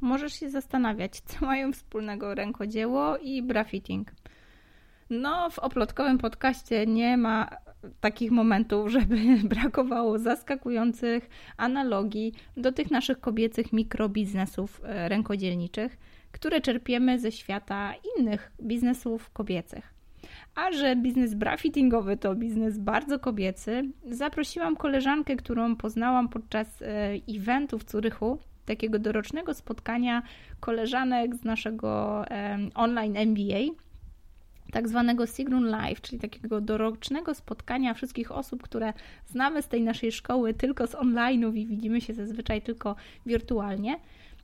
możesz się zastanawiać, co mają wspólnego rękodzieło i brafitting. No, w oplotkowym podcaście nie ma takich momentów, żeby brakowało zaskakujących analogii do tych naszych kobiecych mikrobiznesów e, rękodzielniczych, które czerpiemy ze świata innych biznesów kobiecych. A że biznes brafittingowy to biznes bardzo kobiecy, zaprosiłam koleżankę, którą poznałam podczas e, eventu w Curychu, takiego dorocznego spotkania koleżanek z naszego online MBA, tak zwanego Sigrun Live, czyli takiego dorocznego spotkania wszystkich osób, które znamy z tej naszej szkoły tylko z online'ów i widzimy się zazwyczaj tylko wirtualnie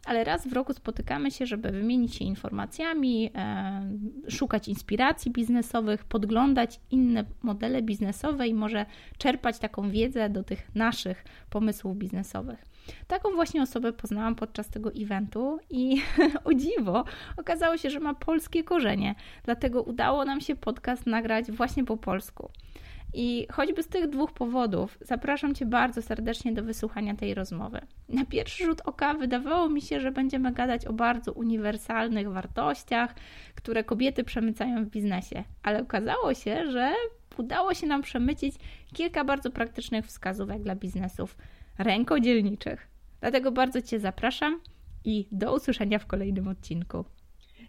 ale raz w roku spotykamy się, żeby wymienić się informacjami, e, szukać inspiracji biznesowych, podglądać inne modele biznesowe i może czerpać taką wiedzę do tych naszych pomysłów biznesowych. Taką właśnie osobę poznałam podczas tego eventu i o dziwo okazało się, że ma polskie korzenie, dlatego udało nam się podcast nagrać właśnie po polsku. I choćby z tych dwóch powodów zapraszam Cię bardzo serdecznie do wysłuchania tej rozmowy. Na pierwszy rzut oka wydawało mi się, że będziemy gadać o bardzo uniwersalnych wartościach, które kobiety przemycają w biznesie, ale okazało się, że udało się nam przemycić kilka bardzo praktycznych wskazówek dla biznesów rękodzielniczych. Dlatego bardzo Cię zapraszam i do usłyszenia w kolejnym odcinku.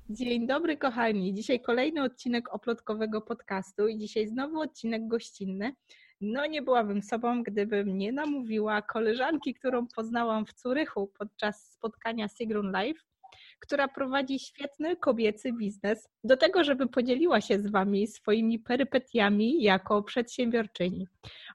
Dzień dobry, kochani. Dzisiaj kolejny odcinek oplotkowego podcastu i dzisiaj znowu odcinek gościnny. No, nie byłabym sobą, gdybym nie namówiła koleżanki, którą poznałam w Curychu podczas spotkania Sigrun Live, która prowadzi świetny kobiecy biznes, do tego, żeby podzieliła się z Wami swoimi perypetiami jako przedsiębiorczyni.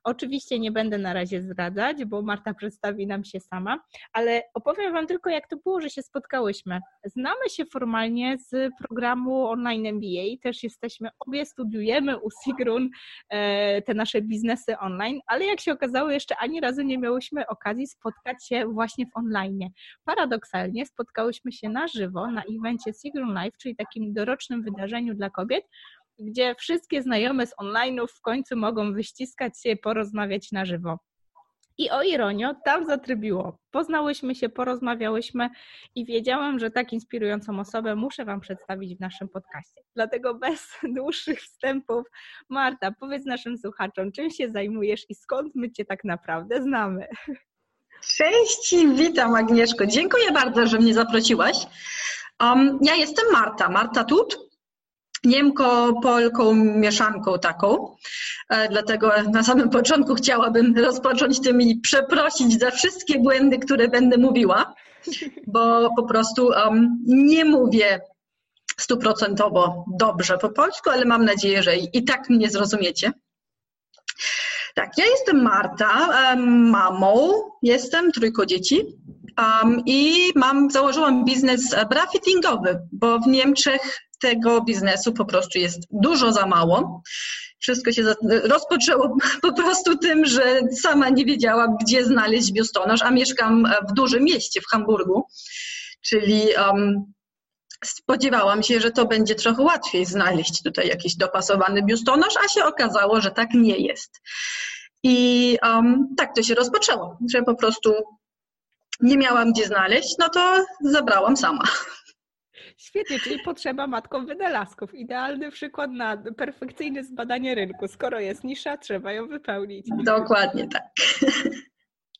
Oczywiście nie będę na razie zdradzać, bo Marta przedstawi nam się sama, ale opowiem Wam tylko, jak to było, że się spotkałyśmy. Znamy się formalnie z programu online MBA, też jesteśmy, obie studiujemy u Sigrun e, te nasze biznesy online, ale jak się okazało, jeszcze ani razu nie miałyśmy okazji spotkać się właśnie w online. Paradoksalnie spotkałyśmy się na żywo na evencie Sigrun Live, czyli takim dorocznym wydarzeniu dla kobiet, gdzie wszystkie znajome z online'ów w końcu mogą wyściskać się, porozmawiać na żywo. I o ironio, tam zatrybiło. Poznałyśmy się, porozmawiałyśmy i wiedziałam, że tak inspirującą osobę muszę Wam przedstawić w naszym podcaście. Dlatego bez dłuższych wstępów, Marta, powiedz naszym słuchaczom, czym się zajmujesz i skąd my Cię tak naprawdę znamy. Cześć, witam Agnieszko. Dziękuję bardzo, że mnie zaprosiłaś. Um, ja jestem Marta, Marta Tut. Niemko-Polką mieszanką taką. E, dlatego na samym początku chciałabym rozpocząć tym i przeprosić za wszystkie błędy, które będę mówiła, bo po prostu um, nie mówię stuprocentowo dobrze po polsku, ale mam nadzieję, że i tak mnie zrozumiecie. Tak, ja jestem Marta, mamą, jestem trójko dzieci i mam, założyłam biznes brafittingowy, bo w Niemczech tego biznesu po prostu jest dużo za mało. Wszystko się rozpoczęło po prostu tym, że sama nie wiedziałam, gdzie znaleźć biustonosz, a mieszkam w dużym mieście, w Hamburgu, czyli um, spodziewałam się, że to będzie trochę łatwiej znaleźć tutaj jakiś dopasowany biustonosz, a się okazało, że tak nie jest. I um, tak to się rozpoczęło, że po prostu nie miałam gdzie znaleźć, no to zabrałam sama. Świetnie, czyli potrzeba matką wynalazków. Idealny przykład na perfekcyjne zbadanie rynku. Skoro jest nisza, trzeba ją wypełnić. Dokładnie tak.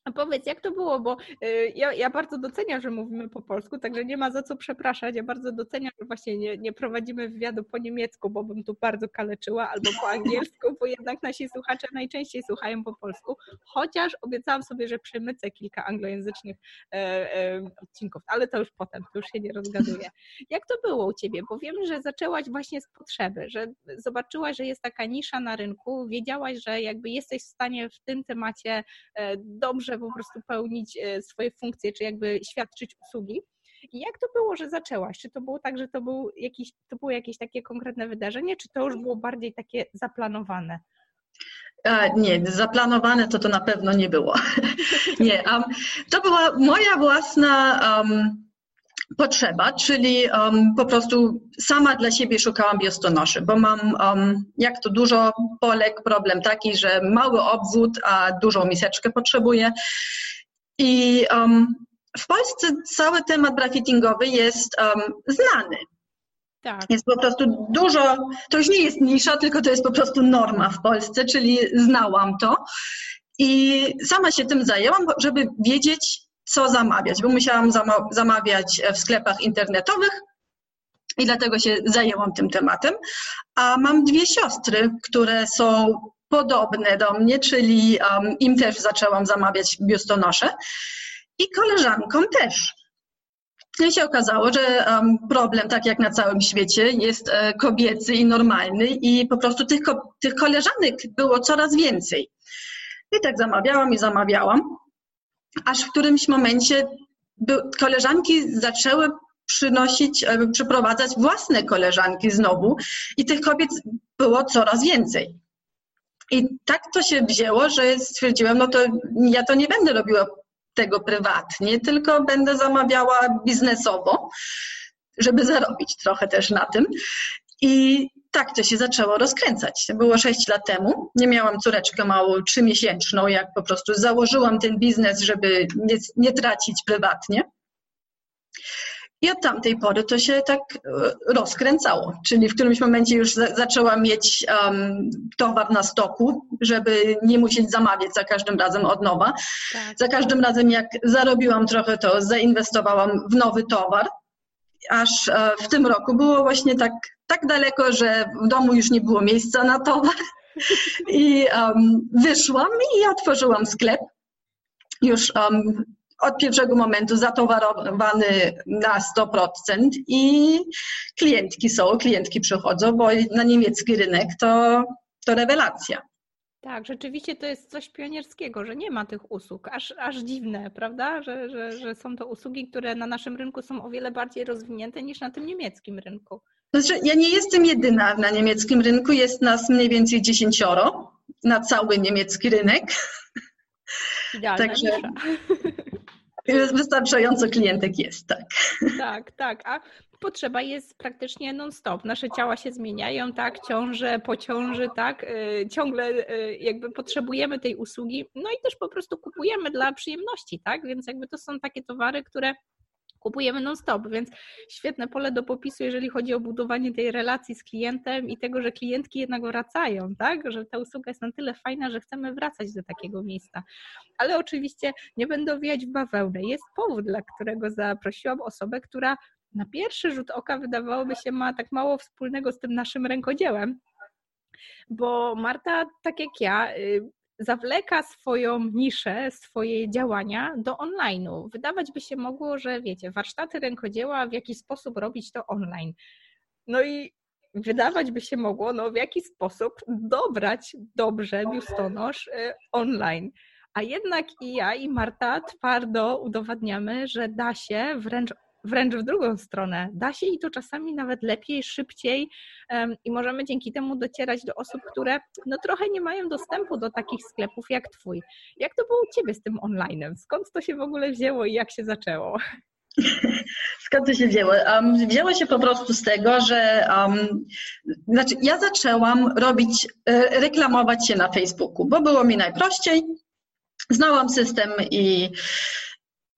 A powiedz, jak to było, bo y, ja, ja, bardzo doceniam, że mówimy po polsku, także nie ma za co przepraszać. Ja bardzo doceniam, że właśnie nie, nie prowadzimy wywiadu po niemiecku, bo bym tu bardzo kaleczyła, albo po angielsku, bo jednak nasi słuchacze najczęściej słuchają po polsku, chociaż obiecałam sobie, że przemycę kilka anglojęzycznych e, e, odcinków, ale to już potem, to już się nie rozgaduję. Jak to było u Ciebie? Bo wiem, że zaczęłaś właśnie z potrzeby, że zobaczyłaś, że jest taka nisza na rynku, wiedziałaś, że jakby jesteś w stanie w tym temacie e, dobrze może po prostu pełnić e, swoje funkcje, czy jakby świadczyć usługi. I jak to było, że zaczęłaś? Czy to było tak, że to, był jakiś, to było jakieś takie konkretne wydarzenie, czy to już było bardziej takie zaplanowane? nie, zaplanowane to to na pewno nie było. nie, um, to była moja własna um, potrzeba, czyli um, po prostu sama dla siebie szukałam biostonoszy, bo mam, um, jak to dużo Polek, problem taki, że mały obwód, a dużą miseczkę potrzebuję. I um, w Polsce cały temat brafittingowy jest znany. Tak. Jest po prostu dużo, to już nie jest nisza, tylko to jest po prostu norma w Polsce, czyli znałam to. I sama się tym zajęłam, żeby wiedzieć, co zamawiać, bo musiałam zamawiać w sklepach internetowych i dlatego się zajęłam tym tematem. A mam dwie siostry, które są podobne do mnie, czyli um, im też zaczęłam zamawiać biustonosze i koleżankom też. I się okazało, że um, problem, tak jak na całym świecie, jest e, kobiecy i normalny i po prostu tych, ko tych koleżanek było coraz więcej. I tak zamawiałam i zamawiałam, aż w którymś momencie koleżanki zaczęły przynosić, e, przyprowadzać własne koleżanki znowu i tych kobiet było coraz więcej. I tak to się wzięło, że stwierdziłam, no to ja to nie będę robiła tego prywatnie, tylko będę zamawiała biznesowo, żeby zarobić trochę też na tym. I tak to się zaczęło rozkręcać. To było 6 lat temu. Nie miałam córeczkę małą, trzymiesięczną, jak po prostu założyłam ten biznes, żeby nie, nie tracić prywatnie. I od tamtej pory to się tak e, rozkręcało. Czyli w którymś momencie już za, zaczęłam mieć um, towar na stoku, żeby nie musieć zamawiać za każdym razem od nowa. Tak. Za każdym razem, jak zarobiłam trochę, to zainwestowałam w nowy towar. Aż e, w tym roku było właśnie tak, tak daleko, że w domu już nie było miejsca na towar. I um, wyszłam i otworzyłam sklep. Już um, od pierwszego momentu zatowarowany na 100% i klientki są, klientki przychodzą, bo na niemiecki rynek to, to rewelacja. Tak, rzeczywiście to jest coś pionierskiego, że nie ma tych usług. Aż, aż dziwne, prawda? Że, że, że są to usługi, które na naszym rynku są o wiele bardziej rozwinięte niż na tym niemieckim rynku. Znaczy, ja nie jestem jedyna na niemieckim rynku, jest nas mniej więcej dziesięcioro na cały niemiecki rynek. Idealna Także, Wystarczająco klientek jest, tak. Tak, tak. A potrzeba jest praktycznie non-stop. Nasze ciała się zmieniają, tak, ciąże, pociąży, tak, y, ciągle y, jakby potrzebujemy tej usługi, no i też po prostu kupujemy dla przyjemności, tak, więc jakby to są takie towary, które kupujemy non-stop, więc świetne pole do popisu, jeżeli chodzi o budowanie tej relacji z klientem i tego, że klientki jednak wracają, tak? Że ta usługa jest na tyle fajna, że chcemy wracać do takiego miejsca. Ale oczywiście nie będę owijać w bawełnę. Jest powód, dla którego zaprosiłam osobę, która na pierwszy rzut oka wydawałoby się ma tak mało wspólnego z tym naszym rękodziełem. Bo Marta, tak jak ja, y, zawleka swoją niszę, swoje działania do online'u. Wydawać by się mogło, że wiecie, warsztaty rękodzieła, w jaki sposób robić to online. No i wydawać by się mogło, no w jaki sposób dobrać dobrze biustonosz y, online. A jednak i ja, i Marta twardo udowadniamy, że da się wręcz wręcz w drugą stronę. Da się i to czasami nawet lepiej, szybciej i możemy dzięki temu docierać do osób, które no trochę nie mają dostępu do takich sklepów jak Twój. Jak to było u Ciebie z tym onlinem? Skąd to się w ogóle wzięło i jak się zaczęło? Skąd to się wzięło? Um, wzięło się po prostu z tego, że um, znaczy ja zaczęłam robić, e, reklamować się na Facebooku, bo było mi najprościej. Znałam system i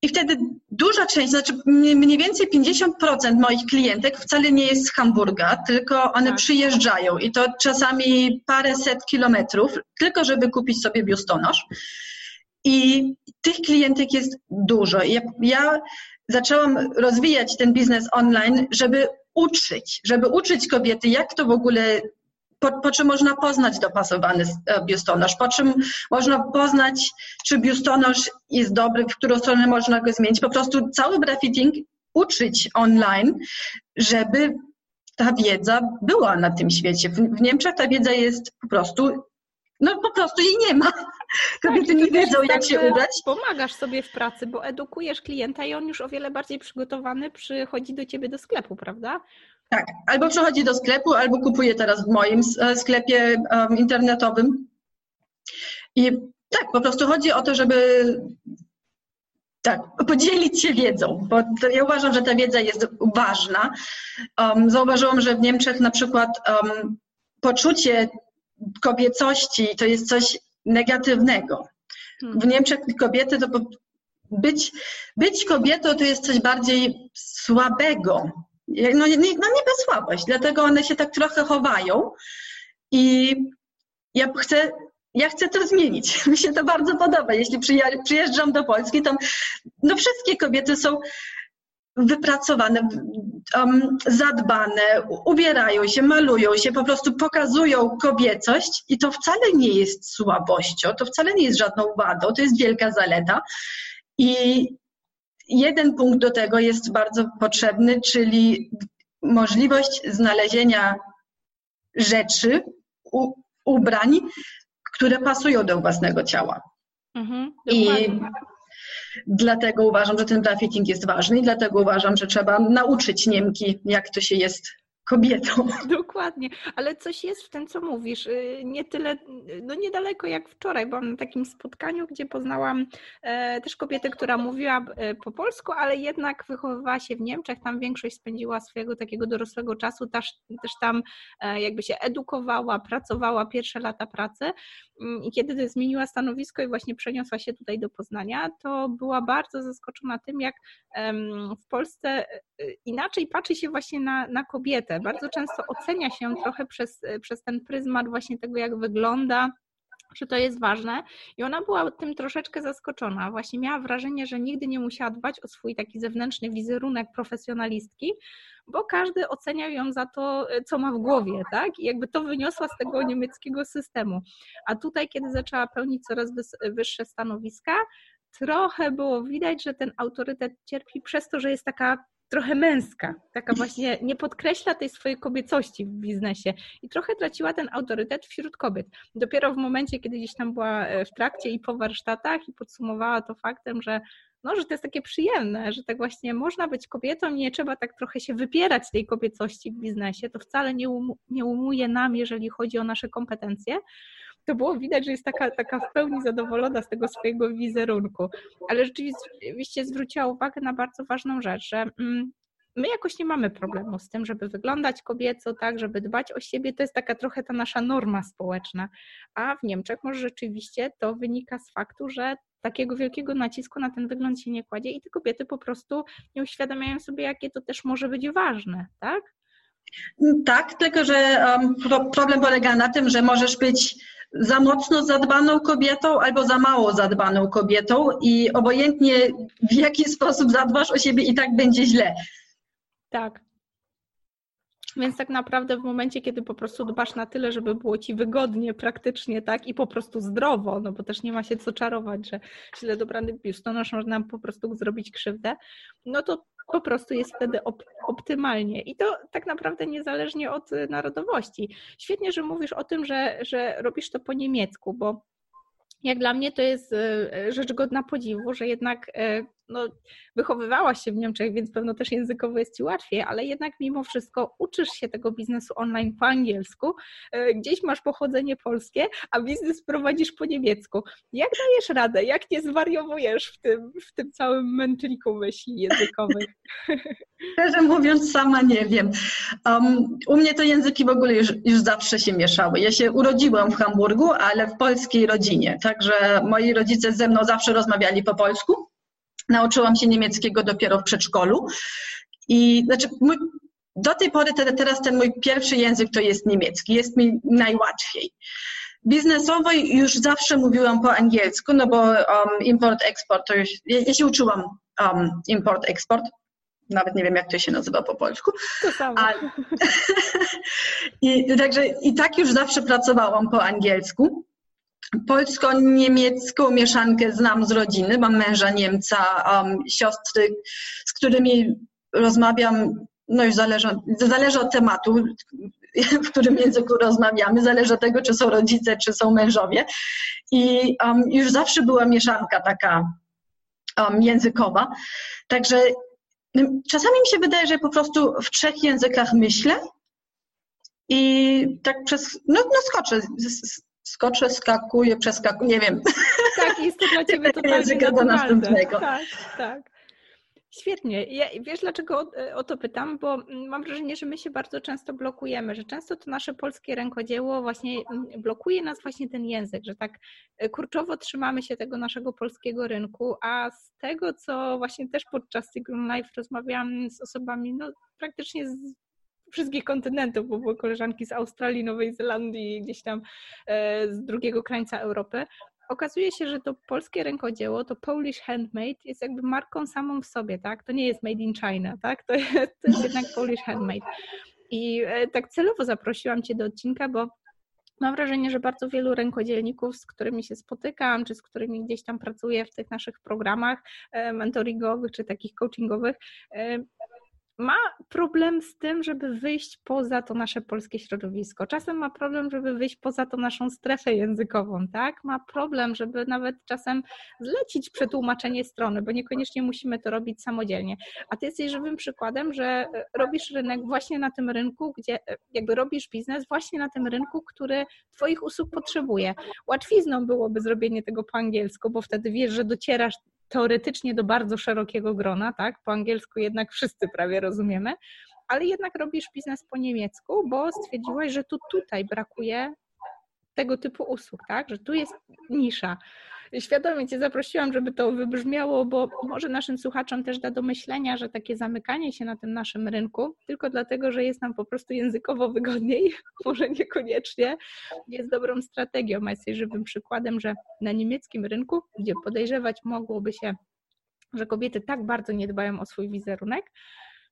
i wtedy duża część, znaczy mniej więcej 50% moich klientek wcale nie jest z Hamburga, tylko one tak. przyjeżdżają i to czasami parę set kilometrów, tylko żeby kupić sobie biustonosz. I tych klientek jest dużo. Ja, ja zaczęłam rozwijać ten biznes online, żeby uczyć, żeby uczyć kobiety, jak to w ogóle po, po, czym można poznać dopasowany e, biustonosz, po czym można poznać, czy biustonosz jest dobry, w którą stronę można go zmienić. Po prostu cały brafitting uczyć online, żeby ta wiedza była na tym świecie. W, w Niemczech ta wiedza jest po prostu no po prostu jej nie ma. Kobiety tak, nie wiedzą, jak tak, się ubrać. Pomagasz sobie w pracy, bo edukujesz klienta i on już o wiele bardziej przygotowany przychodzi do ciebie do sklepu, prawda? Tak, albo przychodzi do sklepu, albo kupuje teraz w moim e, sklepie um, internetowym. I tak, po prostu chodzi o to, żeby tak, podzielić się wiedzą, bo ja uważam, że ta wiedza jest ważna. Um, zauważyłam, że w Niemczech na przykład um, poczucie kobiecości to jest coś negatywnego. W hmm. Niemczech kobiety to być, być kobietą to jest coś bardziej słabego. No nie, no niby słabość, dlatego one się tak trochę chowają i ja chcę ja chcę to zmienić. Mi się to bardzo podoba. Jeśli przyjeżdżam do Polski, to no wszystkie kobiety są wypracowane, um, zadbane, ubierają się, malują się, po prostu pokazują kobiecość i to wcale nie jest słabością, to wcale nie jest żadną wadą, to jest wielka zaleta. I jeden punkt do tego jest bardzo potrzebny, czyli możliwość znalezienia rzeczy, u, ubrań, które pasują do własnego ciała. Mhm, I dlatego uważam, że ten trafficking jest ważny i dlatego uważam, że trzeba nauczyć Niemki, jak to się jest kobietą. Dokładnie, ale coś jest w tym, co mówisz. Y, nie tyle, no niedaleko jak wczoraj, byłam na takim spotkaniu, gdzie poznałam e, też kobietę, która mówiła e, po polsku, ale jednak wychowywała się w Niemczech, tam większość spędziła swojego takiego dorosłego czasu, też, też tam e, jakby się edukowała, pracowała pierwsze lata pracy mm, i kiedy zmieniła stanowisko i właśnie przeniosła się tutaj do Poznania, to była bardzo zaskoczona tym, jak w Polsce inaczej patrzy się właśnie na, na kobietę, bardzo często ocenia się trochę przez, przez ten pryzmat właśnie tego, jak wygląda, że to jest ważne. I ona była tym troszeczkę zaskoczona. Właśnie miała wrażenie, że nigdy nie musiała dbać o swój taki zewnętrzny wizerunek profesjonalistki, bo każdy oceniał ją za to, co ma w głowie, tak? I jakby to wyniosła z tego niemieckiego systemu. A tutaj, kiedy zaczęła pełnić coraz wyższe stanowiska, trochę było widać, że ten autorytet cierpi przez to, że jest taka trochę męska, taka właśnie nie podkreśla tej swojej kobiecości w biznesie i trochę traciła ten autorytet wśród kobiet. Dopiero w momencie, kiedy gdzieś tam była e, w trakcie i po warsztatach i podsumowała to faktem, że no, że to jest takie przyjemne, że tak właśnie można być kobietą, nie trzeba tak trochę się wypierać tej kobiecości w biznesie, to wcale nie, um, nie umuje nam, jeżeli chodzi o nasze kompetencje, to było widać, że jest taka, taka w pełni zadowolona z tego swojego wizerunku. Ale rzeczywiście zwróciła uwagę na bardzo ważną rzecz, że mm, my jakoś nie mamy problemu z tym, żeby wyglądać kobieco, tak, żeby dbać o siebie. To jest taka trochę ta nasza norma społeczna. A w Niemczech może rzeczywiście to wynika z faktu, że takiego wielkiego nacisku na ten wygląd się nie kładzie i te kobiety po prostu nie uświadamiają sobie, jakie to też może być ważne, tak? Tak, tylko że problem polega na tym, że możesz być za mocno zadbaną kobietą albo za mało zadbaną kobietą i obojętnie w jaki sposób zadbasz o siebie i tak będzie źle. Tak. Więc tak naprawdę w momencie, kiedy po prostu dbasz na tyle, żeby było ci wygodnie, praktycznie, tak, i po prostu zdrowo, no bo też nie ma się co czarować, że źle dobrany biustonosz nam po prostu zrobić krzywdę, no to po prostu jest wtedy op optymalnie. I to tak naprawdę niezależnie od narodowości. Świetnie, że mówisz o tym, że, że robisz to po niemiecku, bo jak dla mnie to jest e, rzecz godna podziwu, że jednak no, wychowywałaś się w Niemczech, więc pewno też językowo jest ci łatwiej, ale jednak mimo wszystko uczysz się tego biznesu online po angielsku, e, gdzieś masz pochodzenie polskie, a biznes prowadzisz po niemiecku. Jak dajesz radę? Jak nie zwariowujesz w tym, w tym całym mętliku myśli językowych? Szczerze mówiąc, sama nie wiem. Um, u mnie to języki w ogóle już, już zawsze się mieszały. Ja się urodziłam w Hamburgu, ale w polskiej rodzinie, także moi rodzice ze mną zawsze rozmawiali po polsku. Nauczyłam się niemieckiego dopiero w przedszkolu. I znaczy, mój, do tej pory te, teraz ten mój pierwszy język to jest niemiecki. Jest mi najłatwiej. Biznesowo już zawsze mówiłam po angielsku, no bo um, import-eksport to już. Ja, ja, się uczyłam um, import-eksport. Nawet nie wiem, jak to się nazywa po polsku. To samo. A, i, także i tak już zawsze pracowałam po angielsku polsko-niemiecką mieszankę znam z rodziny. Mam męża Niemca, um, siostry, z którymi rozmawiam, no już zależy, zależy od tematu, w którym języku rozmawiamy, zależy od tego, czy są rodzice, czy są mężowie. I um, już zawsze była mieszanka taka um, językowa. Także czasami mi się wydaje, że po prostu w trzech językach myślę i tak przez, no, no skoczę skoczę, skakuję, przeskakuję, nie wiem. Tak, jest to dla Ciebie totalnie języka do następnego. Tak, tak. Świetnie. Ja, wiesz, dlaczego o, o, to pytam? Bo mam wrażenie, że my się bardzo często blokujemy, że często to nasze polskie rękodzieło właśnie blokuje nas właśnie ten język, że tak e, kurczowo trzymamy się tego naszego polskiego rynku, a z tego, co właśnie też podczas Sigrun Life rozmawiałam z osobami, no praktycznie z wszystkich kontynentów, bo były koleżanki z Australii, Nowej Zelandii, gdzieś tam e, z drugiego krańca Europy, okazuje się, że to polskie rękodzieło, to Polish Handmade jest jakby marką samą w sobie, tak? To nie jest made in China, tak? To jest, to jest jednak Polish Handmade. I e, tak celowo zaprosiłam Cię do odcinka, bo mam wrażenie, że bardzo wielu rękodzielników, z którymi się spotykam, czy z którymi gdzieś tam pracuję w tych naszych programach e, mentoringowych, czy takich coachingowych, ma problem z tym, żeby wyjść poza to nasze polskie środowisko. Czasem ma problem, żeby wyjść poza tą naszą strefę językową, tak? Ma problem, żeby nawet czasem zlecić przetłumaczenie strony, bo niekoniecznie musimy to robić samodzielnie. A ty jesteś żywym przykładem, że e, robisz rynek właśnie na tym rynku, gdzie e, jakby robisz biznes właśnie na tym rynku, który twoich usług potrzebuje. Łatwizną byłoby zrobienie tego po angielsku, bo wtedy wiesz, że docierasz teoretycznie do bardzo szerokiego grona, tak? Po angielsku jednak wszyscy prawie rozumiemy, ale jednak robisz biznes po niemiecku, bo stwierdziłaś, że tu tutaj brakuje tego typu usług, tak? Że tu jest nisza. Świadomie Cię zaprosiłam, żeby to wybrzmiało, bo może naszym słuchaczom też da do myślenia, że takie zamykanie się na tym naszym rynku, tylko dlatego, że jest nam po prostu językowo wygodniej, może niekoniecznie jest dobrą strategią. A jesteś żywym przykładem, że na niemieckim rynku, gdzie podejrzewać mogłoby się, że kobiety tak bardzo nie dbają o swój wizerunek,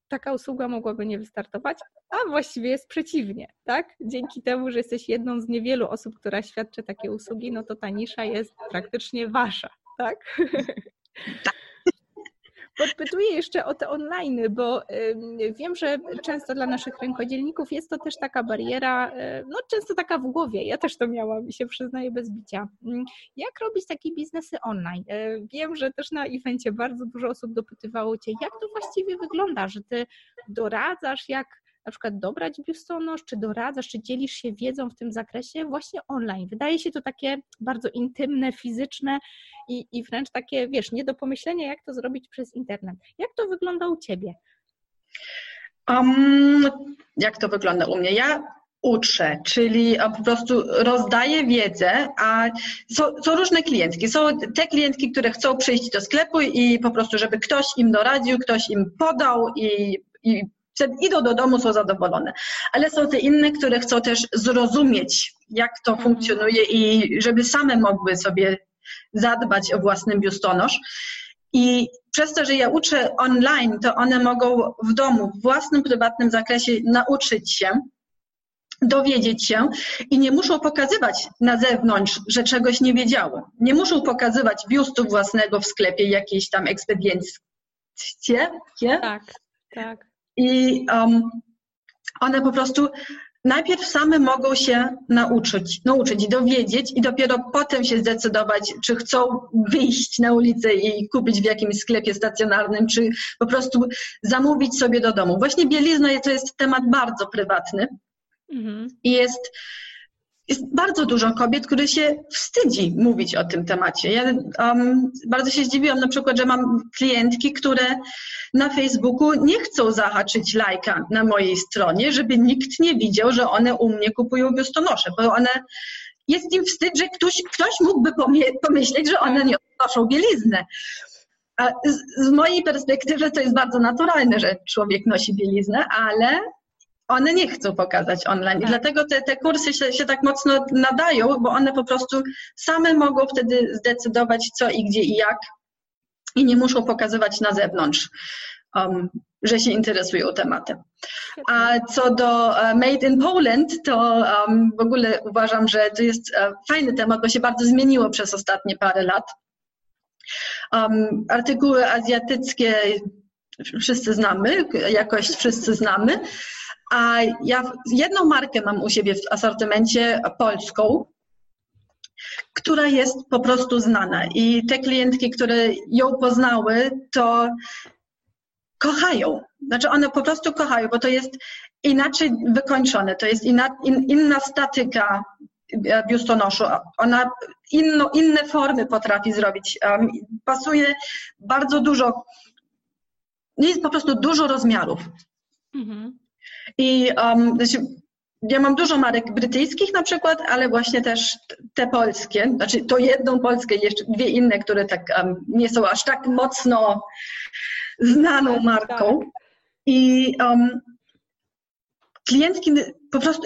taka usługa mogłaby nie wystartować, a właściwie jest przeciwnie, tak? Dzięki temu, że jesteś jedną z niewielu osób, która świadczy takie usługi, no to ta nisza jest praktycznie wasza, tak? Tak. Podpytuję jeszcze o te online, bo wiem, że często dla naszych rękodzielników jest to też taka bariera, no często taka w głowie. Ja też to miałam i się przyznaję bez bicia. Mm, jak robić takie biznesy online? E, wiem, że też na evencie bardzo dużo osób dopytywało Cię, jak to właściwie wygląda, że Ty doradzasz, jak na przykład dobrać biustonosz, czy doradzasz, czy dzielisz się wiedzą w tym zakresie właśnie online. Wydaje się to takie bardzo intymne, fizyczne i, i wręcz takie, wiesz, nie do pomyślenia, jak to zrobić przez internet. Jak to wygląda u Ciebie? Um, jak to wygląda u mnie? Ja uczę, czyli po prostu rozdaję wiedzę, a są, są, różne klientki. Są te klientki, które chcą przyjść do sklepu i po prostu, żeby ktoś im doradził, ktoś im podał i, i idą do domu, są zadowolone. Ale są te inne, które chcą też zrozumieć, jak to mhm. funkcjonuje i żeby same mogły sobie zadbać o własny biustonosz. I przez to, że ja uczę online, to one mogą w domu, w własnym, prywatnym zakresie nauczyć się, dowiedzieć się i nie muszą pokazywać na zewnątrz, że czegoś nie wiedziało. Nie muszą pokazywać biustu własnego w sklepie, jakiejś tam ekspedienckie. Tak, tak. I um, one po prostu najpierw same mogą się nauczyć, nauczyć, dowiedzieć i dopiero potem się zdecydować, czy chcą wyjść na ulicę i kupić w jakimś sklepie stacjonarnym, czy po prostu zamówić sobie do domu. Właśnie bielizna to jest temat bardzo prywatny mhm. i jest jest bardzo dużo kobiet, które się wstydzi mówić o tym temacie. Ja um, bardzo się zdziwiłam na przykład, że mam klientki, które na Facebooku nie chcą zahaczyć lajka na mojej stronie, żeby nikt nie widział, że one u mnie kupują biustonosze, bo one jest im wstyd, że ktoś, ktoś mógłby pomyśleć, że one nie odnoszą bieliznę. Z, z mojej perspektywy to jest bardzo naturalne, że człowiek nosi bieliznę, ale one nie chcą pokazać online. I tak. dlatego te, te kursy się, się tak mocno nadają, bo one po prostu same mogą wtedy zdecydować co i gdzie i jak i nie muszą pokazywać na zewnątrz. Um, że się interesują tematem. A co do uh, Made in Poland, to um, w ogóle uważam, że to jest uh, fajny temat, bo się bardzo zmieniło przez ostatnie parę lat. Um, artykuły azjatyckie wszyscy znamy, jakość wszyscy znamy, a ja jedną markę mam u siebie w asortymencie polską, która jest po prostu znana. I te klientki, które ją poznały, to kochają. Znaczy one po prostu kochają, bo to jest inaczej wykończone, to jest inna, in, inna statyka biustonoszu. Ona inno, inne formy potrafi zrobić. Um, pasuje bardzo dużo jest po prostu dużo rozmiarów. Mhm. I um, ja mam dużo marek brytyjskich na przykład, ale właśnie też te polskie, znaczy to jedną polskę i jeszcze dwie inne, które tak um, nie są aż tak mocno znaną marką. Tak. I um, klientki po prostu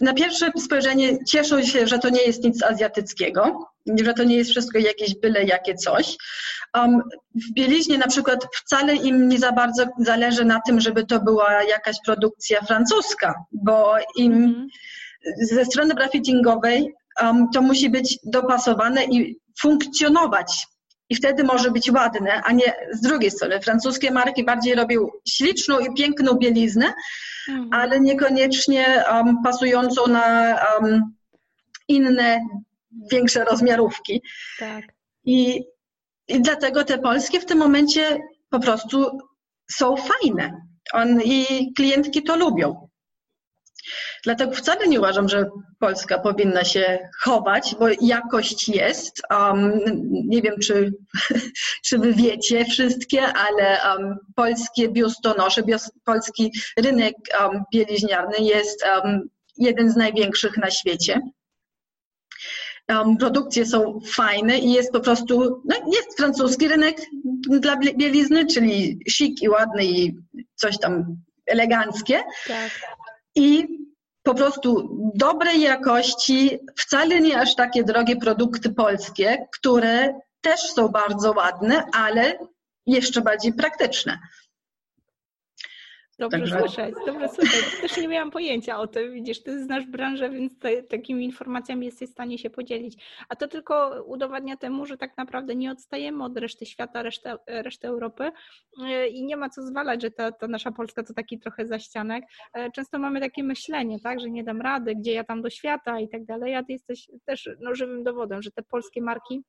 na pierwsze spojrzenie cieszą się, że to nie jest nic azjatyckiego, że to nie jest wszystko jakieś byle jakie coś. Um, w bieliźnie na przykład wcale im nie za bardzo zależy na tym, żeby to była jakaś produkcja francuska, bo im mm. ze strony brafittingowej um, to musi być dopasowane i funkcjonować. I wtedy może być ładne, a nie z drugiej strony. Francuskie marki bardziej robią śliczną i piękną bieliznę, mm. ale niekoniecznie um, pasującą na inne większe rozmiarówki. Tak. I, I dlatego te polskie w tym momencie po prostu są fajne. On, I klientki to lubią. Dlatego wcale nie uważam, że Polska powinna się chować, bo jakość jest. Um, nie wiem, czy, czy wy wiecie wszystkie, ale um, polskie biustonosze, bios, polski rynek um, bieliźniarny jest jeden z największych na świecie um, produkcje są fajne i jest po prostu, no jest francuski rynek dla bielizny, czyli chic i ładny i coś tam eleganckie. Tak. I po prostu dobrej jakości, wcale nie aż takie drogie produkty polskie, które też są bardzo ładne, ale jeszcze bardziej praktyczne. Dobrze Także... słyszeć, dobrze słyszeć. Też nie miałam pojęcia o tym. Widzisz, ty znasz branżę, więc te, takimi informacjami jesteś w stanie się podzielić. A to tylko udowadnia temu, że tak naprawdę nie odstajemy od reszty świata, reszty, reszty Europy e, i nie ma co zwalać, że ta, ta nasza Polska to taki trochę zaścianek. E, często mamy takie myślenie, tak, że nie dam rady, gdzie ja tam do świata i tak dalej, a ty jesteś też no, żywym dowodem, że te polskie marki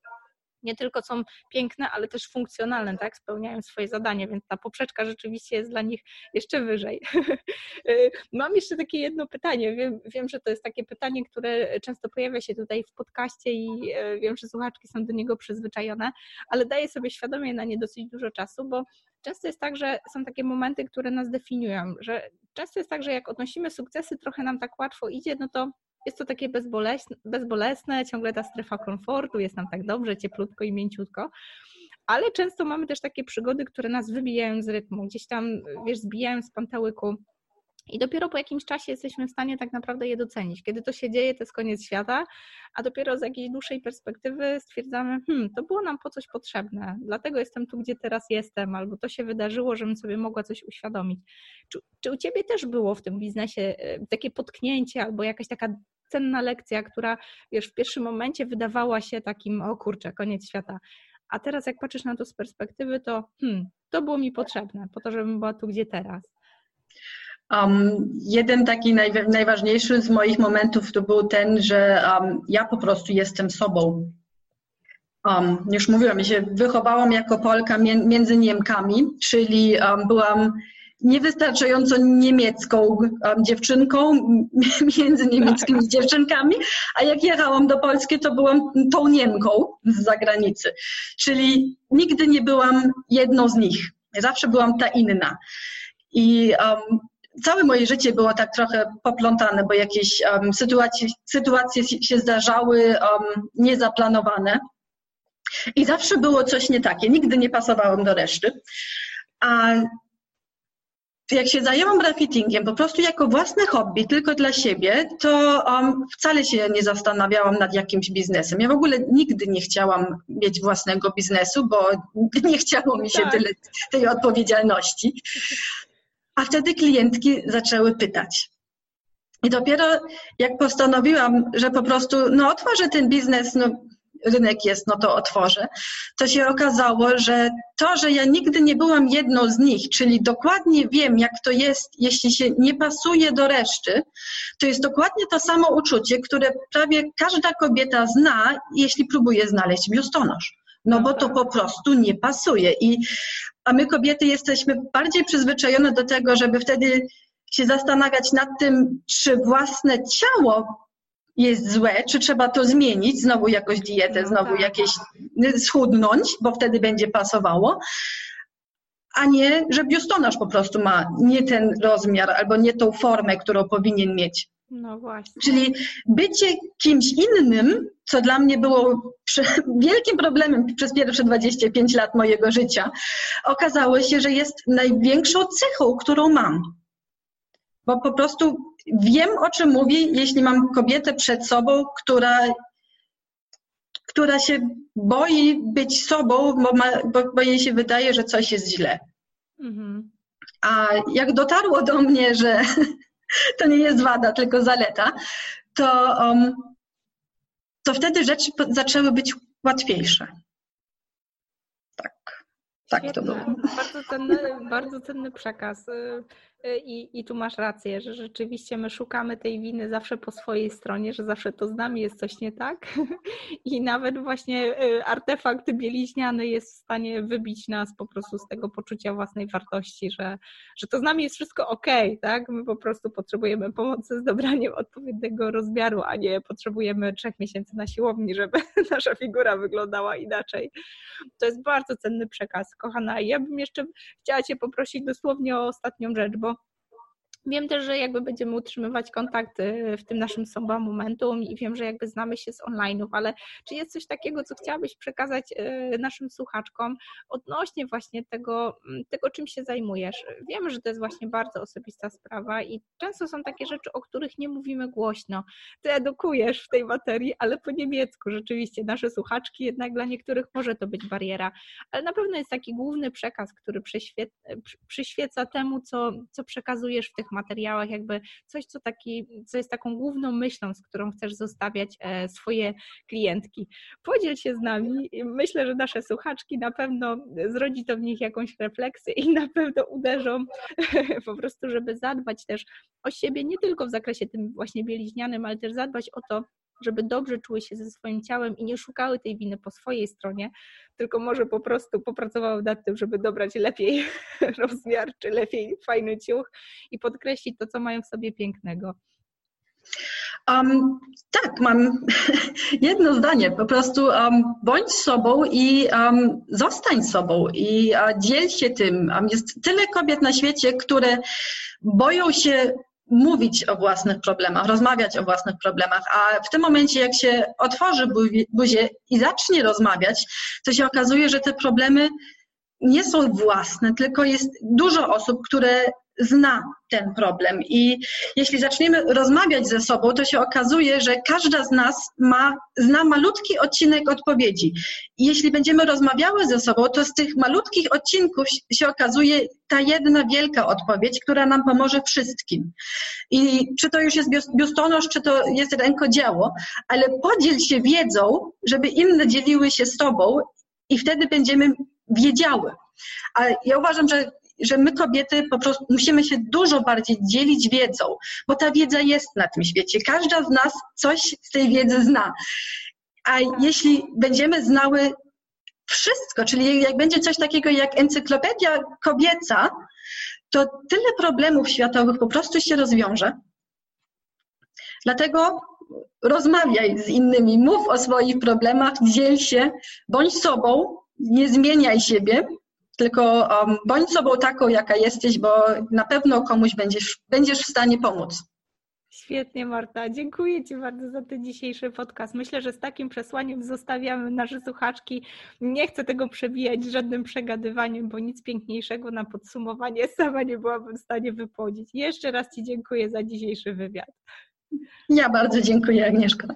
nie tylko są piękne, ale też funkcjonalne, tak? Spełniają swoje zadanie, więc ta poprzeczka rzeczywiście jest dla nich jeszcze wyżej. Y, mam jeszcze takie jedno pytanie. Wiem, wiem, że to jest takie pytanie, które często pojawia się tutaj w podcaście i e, wiem, że słuchaczki są do niego przyzwyczajone, ale daję sobie świadomie na nie dosyć dużo czasu, bo często jest tak, że są takie momenty, które nas definiują, że często jest tak, że jak odnosimy sukcesy, trochę nam tak łatwo idzie, no to jest to takie bezbolesne, bezbolesne, ciągle ta strefa komfortu, jest nam tak dobrze, cieplutko i mięciutko. Ale często mamy też takie przygody, które nas wybijają z rytmu, gdzieś tam, wiesz, zbijają z pantałyku. I dopiero po jakimś czasie jesteśmy w stanie tak naprawdę je docenić. Kiedy to się dzieje, to jest koniec świata, a dopiero z jakiejś dłuższej perspektywy stwierdzamy, hmm, to było nam po coś potrzebne, dlatego jestem tu, gdzie teraz jestem, albo to się wydarzyło, żebym sobie mogła coś uświadomić. Czy, czy u Ciebie też było w tym biznesie e, takie potknięcie, albo jakaś taka cenna lekcja, która wiesz, w pierwszym momencie wydawała się takim, o kurczę, koniec świata. A teraz jak patrzysz na to z perspektywy, to hmm, to było mi potrzebne, po to, żebym była tu, gdzie teraz. Um, jeden taki naj, najważniejszy z moich momentów to był ten, że um, ja po prostu jestem sobą. Um, już mówiłam, ja się wychowałam jako Polka między Niemkami, czyli byłam niewystarczająco niemiecką dziewczynką między niemieckimi tak. dziewczynkami, a jak jechałam do Polski, to byłam tą Niemką z zagranicy. Czyli nigdy nie byłam jedną z nich. Zawsze byłam ta inna. I um, całe moje życie było tak trochę poplątane, bo jakieś um, sytuacje, sytuacje się zdarzały um, niezaplanowane. I zawsze było coś nie takie. Nigdy nie pasowałam do reszty. A jak się zajęłam graffitingiem po prostu jako własne hobby, tylko dla siebie, to um, wcale się nie zastanawiałam nad jakimś biznesem. Ja w ogóle nigdy nie chciałam mieć własnego biznesu, bo nie chciało mi się tak. tyle tej odpowiedzialności. A wtedy klientki zaczęły pytać. I dopiero jak postanowiłam, że po prostu no, otworzę ten biznes, no, rynek jest, no to otworzę, to się okazało, że to, że ja nigdy nie byłam jedną z nich, czyli dokładnie wiem, jak to jest, jeśli się nie pasuje do reszty, to jest dokładnie to samo uczucie, które prawie każda kobieta zna, jeśli próbuje znaleźć biustonosz. No bo to po prostu nie pasuje. I, a my kobiety jesteśmy bardziej przyzwyczajone do tego, żeby wtedy się zastanawiać nad tym, czy własne ciało jest złe, czy trzeba to zmienić, znowu jakąś dietę, no znowu tak. jakieś schudnąć, bo wtedy będzie pasowało. a nie, że biustonosz po prostu ma nie ten rozmiar albo nie tą formę, którą powinien mieć. No właśnie. Czyli bycie kimś innym, co dla mnie było wielkim problemem przez pierwsze 25 lat mojego życia, okazało się, że jest największą cechą, którą mam. Bo po prostu wiem, o czym mówię, jeśli mam kobietę przed sobą, która, która się boi być sobą, bo, ma, bo, bo jej się wydaje, że coś jest źle. Mhm. A jak dotarło do mnie, że to nie jest wada, tylko zaleta, to, um, to wtedy rzeczy zaczęły być łatwiejsze. Tak, tak to było. Bardzo cenny, bardzo cenny przekaz. I, I tu masz rację, że rzeczywiście my szukamy tej winy zawsze po swojej stronie, że zawsze to z nami jest coś nie tak. I nawet właśnie y, artefakt bieliźniany jest w stanie wybić nas po prostu z tego poczucia własnej wartości, że, że to z nami jest wszystko ok, tak? My po prostu potrzebujemy pomocy z dobraniem odpowiedniego rozmiaru, a nie potrzebujemy trzech miesięcy na siłowni, żeby nasza figura wyglądała inaczej. To jest bardzo cenny przekaz, kochana. Ja bym jeszcze chciała Cię poprosić dosłownie o ostatnią rzecz, bo Wiem też, że jakby będziemy utrzymywać kontakty w tym naszym Soba Momentum i wiem, że jakby znamy się z online'ów, ale czy jest coś takiego, co chciałabyś przekazać e, naszym słuchaczkom odnośnie właśnie tego, tego czym się zajmujesz? Wiemy, że to jest właśnie bardzo osobista sprawa i często są takie rzeczy, o których nie mówimy głośno. Ty edukujesz w tej materii, ale po niemiecku rzeczywiście nasze słuchaczki, jednak dla niektórych może to być bariera, ale na pewno jest taki główny przekaz, który przyświeca temu, co, co przekazujesz w tych materiałach, jakby coś, co, taki, co jest taką główną myślą, z którą chcesz zostawiać e, swoje klientki. Podziel się z nami. Myślę, że nasze słuchaczki na pewno zrodzi to w nich jakąś refleksję i na pewno uderzą po prostu, żeby zadbać też o siebie, nie tylko w zakresie tym właśnie bieliźnianym, ale też zadbać o to, żeby dobrze czuły się ze swoim ciałem i nie szukały tej winy po swojej stronie, tylko może po prostu popracowały nad tym, żeby dobrać lepiej rozmiar, czy lepiej fajny ciuch i podkreślić to, co mają w sobie pięknego. Um, tak, mam jedno zdanie. Po prostu um, bądź sobą i um, zostań sobą i uh, dziel się tym. jest tyle kobiet na świecie, które boją się mówić o własnych problemach, rozmawiać o własnych problemach, a w tym momencie, jak się otworzy buzię i zacznie rozmawiać, to się okazuje, że te problemy nie są własne, tylko jest dużo osób, które zna ten problem. I jeśli zaczniemy rozmawiać ze sobą, to się okazuje, że każda z nas ma, zna malutki odcinek odpowiedzi. I jeśli będziemy rozmawiały ze sobą, to z tych malutkich odcinków się okazuje ta jedna wielka odpowiedź, która nam pomoże wszystkim. I czy to już jest biustonosz, czy to jest rękodzieło, ale podziel się wiedzą, żeby inne dzieliły się z tobą i wtedy będziemy wiedziały. A ja uważam, że że my kobiety po prostu musimy się dużo bardziej dzielić wiedzą, bo ta wiedza jest na tym świecie. Każda z nas coś z tej wiedzy zna. A jeśli będziemy znały wszystko, czyli jak będzie coś takiego jak encyklopedia kobieca, to tyle problemów światowych po prostu się rozwiąże. Dlatego rozmawiaj z innymi, mów o swoich problemach, dziel się, bądź sobą, nie zmieniaj siebie, tylko um, bądź sobą taką, jaka jesteś, bo na pewno komuś będziesz, będziesz w stanie pomóc. Świetnie, Marta. Dziękuję Ci bardzo za ten dzisiejszy podcast. Myślę, że z takim przesłaniem zostawiamy nasze słuchaczki. Nie chcę tego przebijać żadnym przegadywaniem, bo nic piękniejszego na podsumowanie sama nie byłabym w stanie wypowiedzieć. Jeszcze raz Ci dziękuję za dzisiejszy wywiad. Ja bardzo dziękuję, Agnieszka.